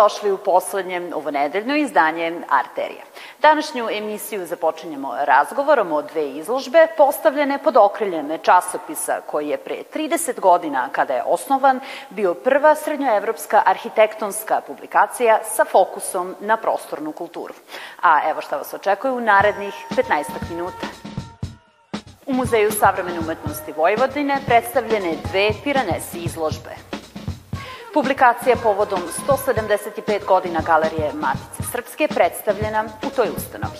dobrodošli u poslednje ovonedeljno izdanje Arterija. Današnju emisiju započinjemo razgovorom o dve izložbe postavljene pod okriljem časopisa koji je pre 30 godina, kada je osnovan, bio prva srednjoevropska arhitektonska publikacija sa fokusom na prostornu kulturu. A evo šta vas očekuje u narednih 15 minuta. U Muzeju savremene umetnosti Vojvodine predstavljene dve Piranesi izložbe – Publikacija povodom 175 godina Galerije Matice Srpske predstavljena u toj ustanovi.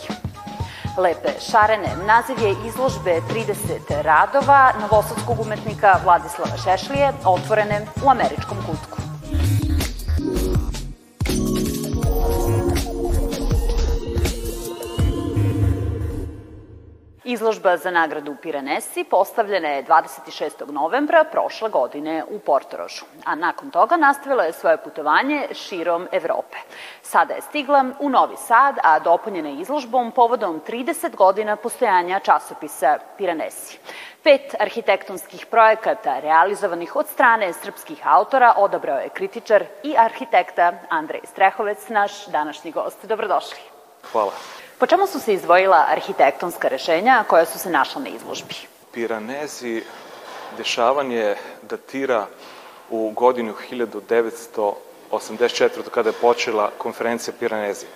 Lepe šarene naziv je izložbe 30 radova novosadskog umetnika Vladislava Šešlije, otvorene u američkom kutku. Izložba za nagradu Piranesi postavljena je 26. novembra prošle godine u Portorožu, a nakon toga nastavila je svoje putovanje širom Evrope. Sada je stigla u Novi Sad, a dopunjena je izložbom povodom 30 godina postojanja časopisa Piranesi. Pet arhitektonskih projekata realizovanih od strane srpskih autora odabrao je kritičar i arhitekta Andrej Strehovec, naš današnji gost. Dobrodošli. Hvala. Po čemu su se izdvojila arhitektonska rešenja koja su se našla na izložbi? Piranezi dešavanje datira u godinu 1984. kada je počela konferencija Piranezi.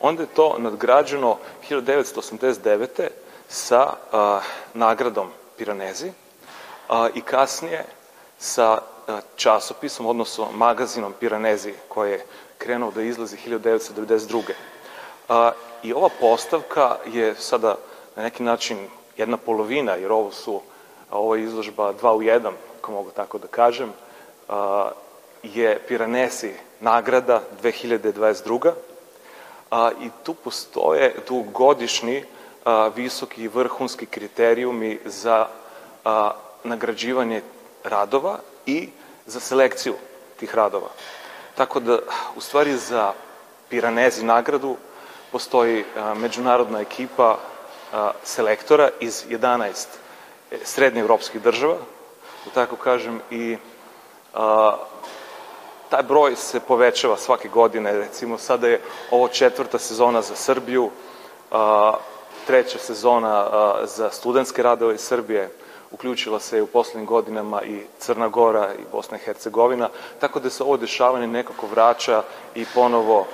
Onda je to nadgrađeno 1989. sa a, nagradom Piranezi a, i kasnije sa a, časopisom, odnosno magazinom Piranezi koji je krenuo da izlazi 1992. A, I ova postavka je sada na neki način jedna polovina, jer ovo su, ovo je izložba dva u jedan, ako mogu tako da kažem, a, je Piranesi nagrada 2022. A, I tu postoje tu godišnji a, visoki i vrhunski kriterijumi za a, nagrađivanje radova i za selekciju tih radova. Tako da, u stvari, za Piranezi nagradu postoji međunarodna ekipa selektora iz 11 srednje evropskih država, da tako kažem, i taj broj se povećava svake godine. Recimo, sada je ovo četvrta sezona za Srbiju, treća sezona za studentske radove iz Srbije, uključila se u poslednjim godinama i Crna Gora i Bosna i Hercegovina, tako da se ovo dešavanje nekako vraća i ponovo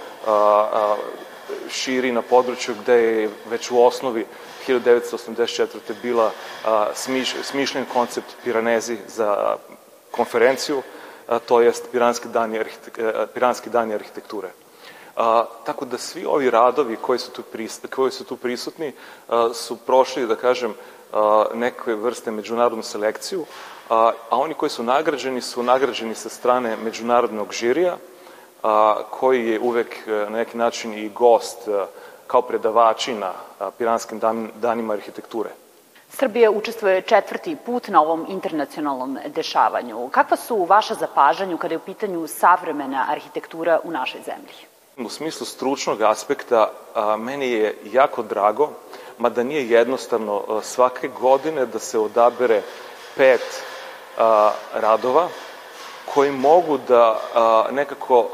širi na području gde je već u osnovi 1984. bila smiš, smišljen koncept Piranezi za konferenciju, a, to jest Piranski dani, arhite, Piranski dani arhitekture. A, tako da svi ovi radovi koji su tu, pris, koji su tu prisutni a, su prošli, da kažem, a, neke vrste međunarodnu selekciju, a, a oni koji su nagrađeni su nagrađeni sa strane međunarodnog žirija, a, koji je uvek e, na neki način i gost e, kao predavači na Piranskim danima arhitekture. Srbija učestvuje četvrti put na ovom internacionalnom dešavanju. Kakva su vaša zapažanju kada je u pitanju savremena arhitektura u našoj zemlji? U smislu stručnog aspekta, a, meni je jako drago, mada nije jednostavno a, svake godine da se odabere pet a, radova koji mogu da a, nekako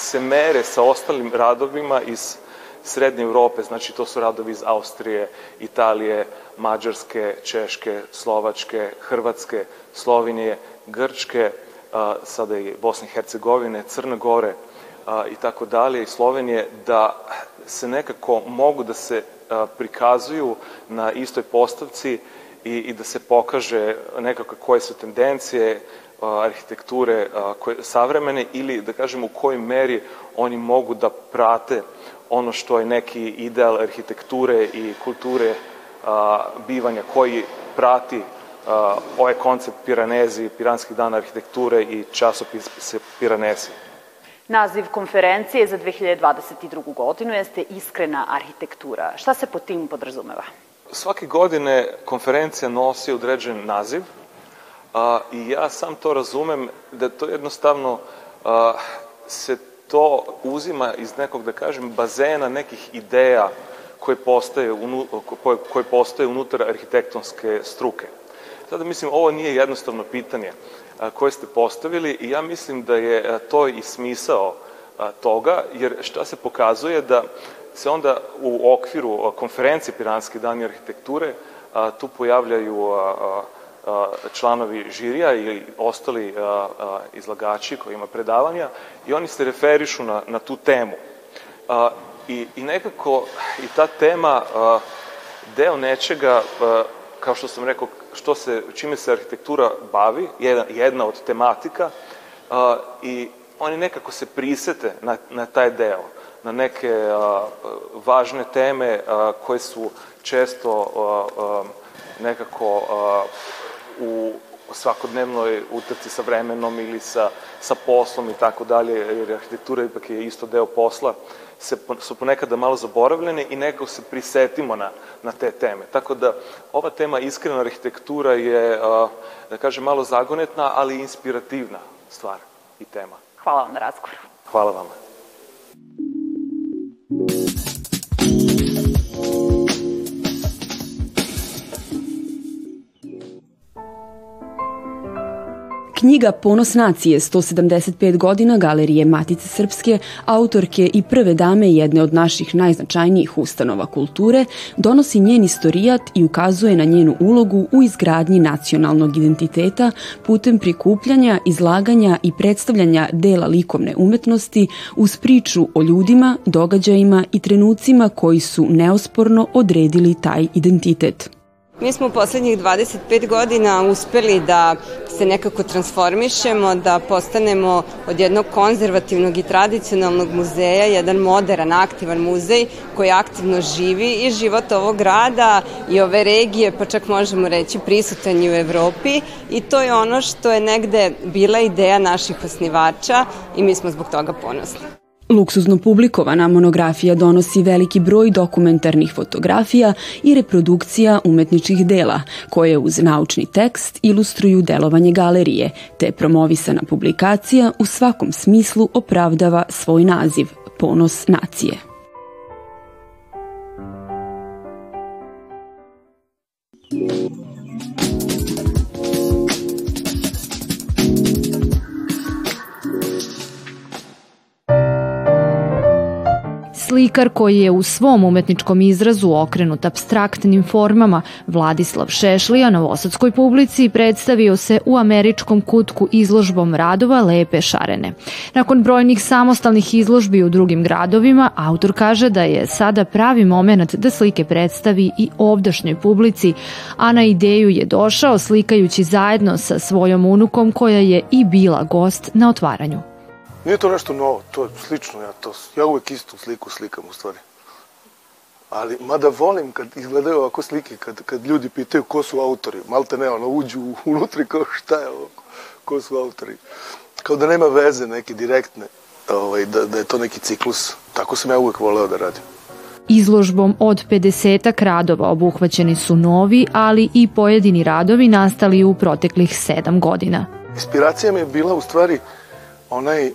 se mere sa ostalim radovima iz Srednje Evrope, znači to su radovi iz Austrije, Italije, Mađarske, Češke, Slovačke, Hrvatske, Slovenije, Grčke, a, sada i Bosne i Hercegovine, Crne Gore i tako dalje i Slovenije, da se nekako mogu da se a, prikazuju na istoj postavci i, i da se pokaže nekako koje su tendencije, arhitekture koje, savremene ili da kažem u kojoj meri oni mogu da prate ono što je neki ideal arhitekture i kulture a, bivanja koji prati a, ovaj koncept Piranezi, Piranskih dana arhitekture i časopis Piranezi. Naziv konferencije za 2022. godinu jeste Iskrena arhitektura. Šta se po tim podrazumeva? Svake godine konferencija nosi određen naziv, A, I ja sam to razumem da to jednostavno a, se to uzima iz nekog, da kažem, bazena nekih ideja koje postoje, unu, koje, koje postoje unutar arhitektonske struke. Sada mislim, ovo nije jednostavno pitanje a, koje ste postavili i ja mislim da je a, to i smisao toga, jer šta se pokazuje da se onda u okviru konferencije Piranske dani arhitekture tu pojavljaju članovi žirija ili ostali izlagači koji ima predavanja i oni se referišu na, na tu temu. I, I nekako i ta tema deo nečega, kao što sam rekao, što se, čime se arhitektura bavi, jedna, jedna od tematika, i oni nekako se prisete na, na taj deo, na neke važne teme koje su često nekako u svakodnevnoj utrci sa vremenom ili sa, sa poslom i tako dalje, jer arhitektura ipak je isto deo posla, se, su ponekada malo zaboravljene i nekako se prisetimo na, na te teme. Tako da ova tema iskrena arhitektura je, da kažem, malo zagonetna, ali inspirativna stvar i tema. Hvala vam na razgovoru. Hvala vama. Knjiga Ponos nacije 175 godina Galerije Matice Srpske, autorke i prve dame jedne od naših najznačajnijih ustanova kulture, donosi njen istorijat i ukazuje na njenu ulogu u izgradnji nacionalnog identiteta putem prikupljanja, izlaganja i predstavljanja dela likovne umetnosti uz priču o ljudima, događajima i trenucima koji su neosporno odredili taj identitet. Mi smo u poslednjih 25 godina uspeli da se nekako transformišemo, da postanemo od jednog konzervativnog i tradicionalnog muzeja jedan modern, aktivan muzej koji aktivno živi i život ovog grada i ove regije, pa čak možemo reći prisutan i u Evropi i to je ono što je negde bila ideja naših osnivača i mi smo zbog toga ponosni. Luksuzno publikovana monografija donosi veliki broj dokumentarnih fotografija i reprodukcija umetničkih dela, koje uz naučni tekst ilustruju delovanje galerije, te promovisana publikacija u svakom smislu opravdava svoj naziv, ponos nacije. Slikar koji je u svom umetničkom izrazu okrenut abstraktnim formama, Vladislav Šešlija novosadskoj publici predstavio se u američkom kutku izložbom radova Lepe šarene. Nakon brojnih samostalnih izložbi u drugim gradovima, autor kaže da je sada pravi moment da slike predstavi i ovdašnjoj publici, a na ideju je došao slikajući zajedno sa svojom unukom koja je i bila gost na otvaranju. Nije to nešto novo, to je slično, ja, to, ja uvek istu sliku slikam u stvari. Ali, mada volim kad izgledaju ovako slike, kad, kad ljudi pitaju ko su autori, malte ne, ono, uđu unutri kao šta je ovo, ko su autori. Kao da nema veze neke direktne, ovaj, da, da je to neki ciklus. Tako sam ja uvek voleo da radim. Izložbom od 50 radova obuhvaćeni su novi, ali i pojedini radovi nastali u proteklih sedam godina. Inspiracija mi je bila u stvari onaj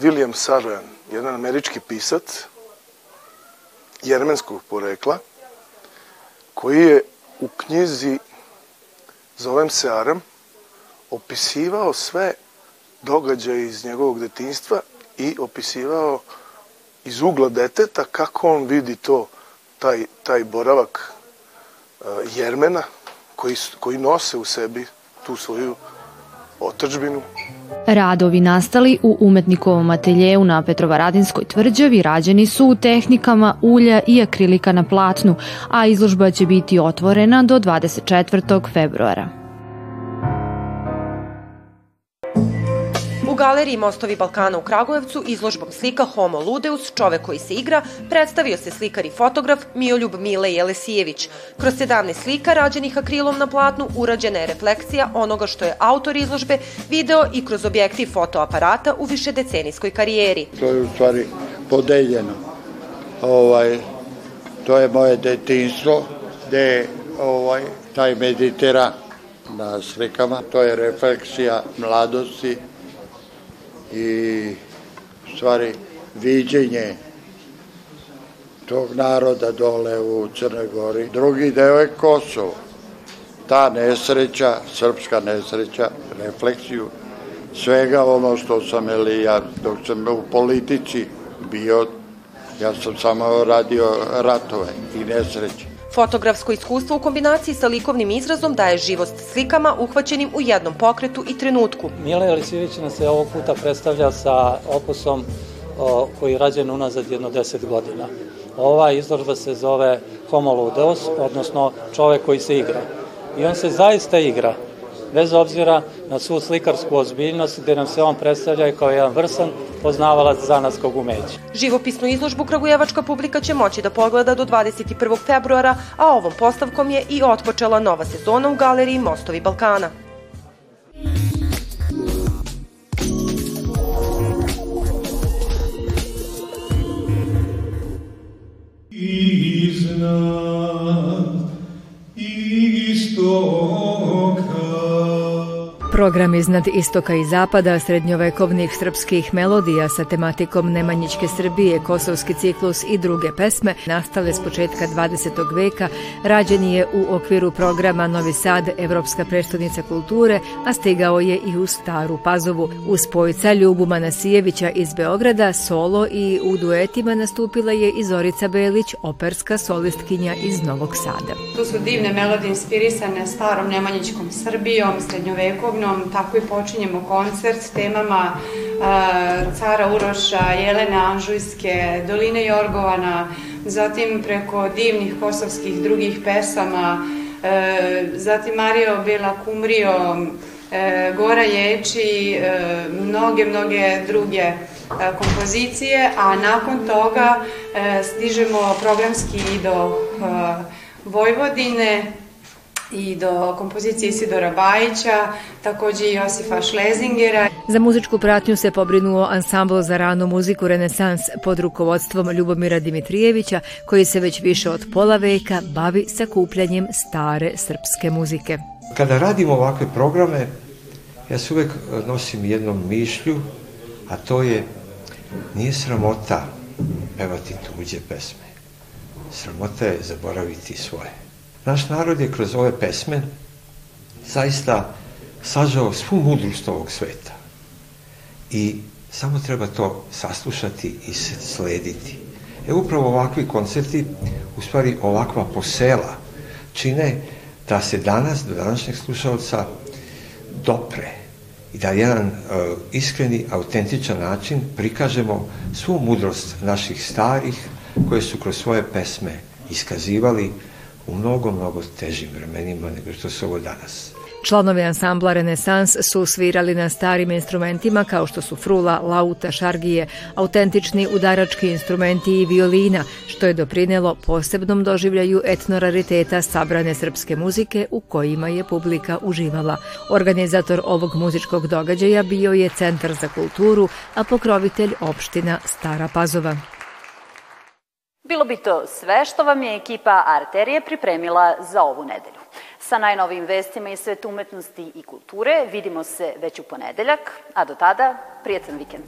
William Saroyan, jedan američki pisac jermenskog porekla, koji je u knjizi Zovem se Aram opisivao sve događaje iz njegovog detinjstva i opisivao iz ugla deteta kako on vidi to, taj, taj boravak uh, Jermena koji, koji nose u sebi tu svoju otačbinu. Radovi nastali u umetnikovom ateljeju na Petrovaradinskoj tvrđavi rađeni su u tehnikama ulja i akrilika na platnu, a izložba će biti otvorena do 24. februara. Galeriji Mostovi Balkana u Kragujevcu izložbom slika Homo Ludeus, čovek koji se igra, predstavio se slikar i fotograf Mioljub Mile Jelesijević. Kroz 17 slika rađenih akrilom na platnu urađena je refleksija onoga što je autor izložbe video i kroz objektiv fotoaparata u višedecenijskoj karijeri. To je u stvari podeljeno. Ovaj, to je moje detinstvo gde ovaj, taj Mediteran na slikama, to je refleksija mladosti, i stvari viđenje tog naroda dole u Crnoj Gori. Drugi deo je Kosovo. Ta nesreća, srpska nesreća, refleksiju svega ono što sam, ili ja, dok sam u politici bio, ja sam samo radio ratove i nesreće. Fotografsko iskustvo u kombinaciji sa likovnim izrazom daje živost slikama uhvaćenim u jednom pokretu i trenutku. Mila Jelisijević nas se ovog puta predstavlja sa opusom o, koji je rađen unazad jedno deset godina. Ova izložba se zove Homo Ludeus, odnosno čovek koji se igra. I on se zaista igra bez obzira na svu slikarsku ozbiljnost gde nam se on predstavlja kao jedan vrsan poznavalac zanatskog umeća. Živopisnu izložbu Kragujevačka publika će moći da pogleda do 21. februara, a ovom postavkom je i otpočela nova sezona u galeriji Mostovi Balkana. iznad Program iznad istoka i zapada srednjovekovnih srpskih melodija sa tematikom Nemanjićke Srbije, Kosovski ciklus i druge pesme nastale s početka 20. veka rađen je u okviru programa Novi Sad, Evropska prestonica kulture, a stigao je i u Staru Pazovu. Uz spojca Ljubu Manasijevića iz Beograda, solo i u duetima nastupila je i Zorica Belić, operska solistkinja iz Novog Sada. Tu su divne melodije inspirisane starom Nemanjićkom Srbijom, srednjovekovnom godinom, tako i počinjemo koncert temama cara Uroša, Jelene Anžujske, Doline Jorgovana, zatim preko divnih kosovskih drugih pesama, uh, zatim Mario Bela Kumrio, uh, Gora Ječi, mnoge, mnoge druge kompozicije, a nakon toga stižemo programski do Vojvodine, i do kompozicije Isidora Bajića, takođe i Josifa Šlezingera. Za muzičku pratnju se pobrinuo ansambl za ranu muziku Renesans pod rukovodstvom Ljubomira Dimitrijevića, koji se već više od pola veka bavi sakupljanjem stare srpske muzike. Kada radimo ovakve programe, ja se uvek nosim jednom mišlju, a to je nije sramota pevati tuđe pesme. Sramota je zaboraviti svoje. Naš narod je kroz ove pesme zaista sažao svu mudrost ovog sveta. I samo treba to saslušati i slediti. E upravo ovakvi koncerti, u stvari ovakva posela, čine da se danas, do današnjeg slušalca, dopre i da jedan uh, iskreni, autentičan način prikažemo svu mudrost naših starih koje su kroz svoje pesme iskazivali u mnogo, mnogo težim vremenima nego što su ovo danas. Članovi ansambla Renesans su svirali na starim instrumentima kao što su frula, lauta, šargije, autentični udarački instrumenti i violina, što je doprinelo posebnom doživljaju etnorariteta sabrane srpske muzike u kojima je publika uživala. Organizator ovog muzičkog događaja bio je Centar za kulturu, a pokrovitelj opština Stara Pazova. Bilo bi to sve što vam je ekipa Arterije pripremila za ovu nedelju. Sa najnovim vestima iz sveta umetnosti i kulture vidimo se već u ponedeljak, a do tada prijetan vikend.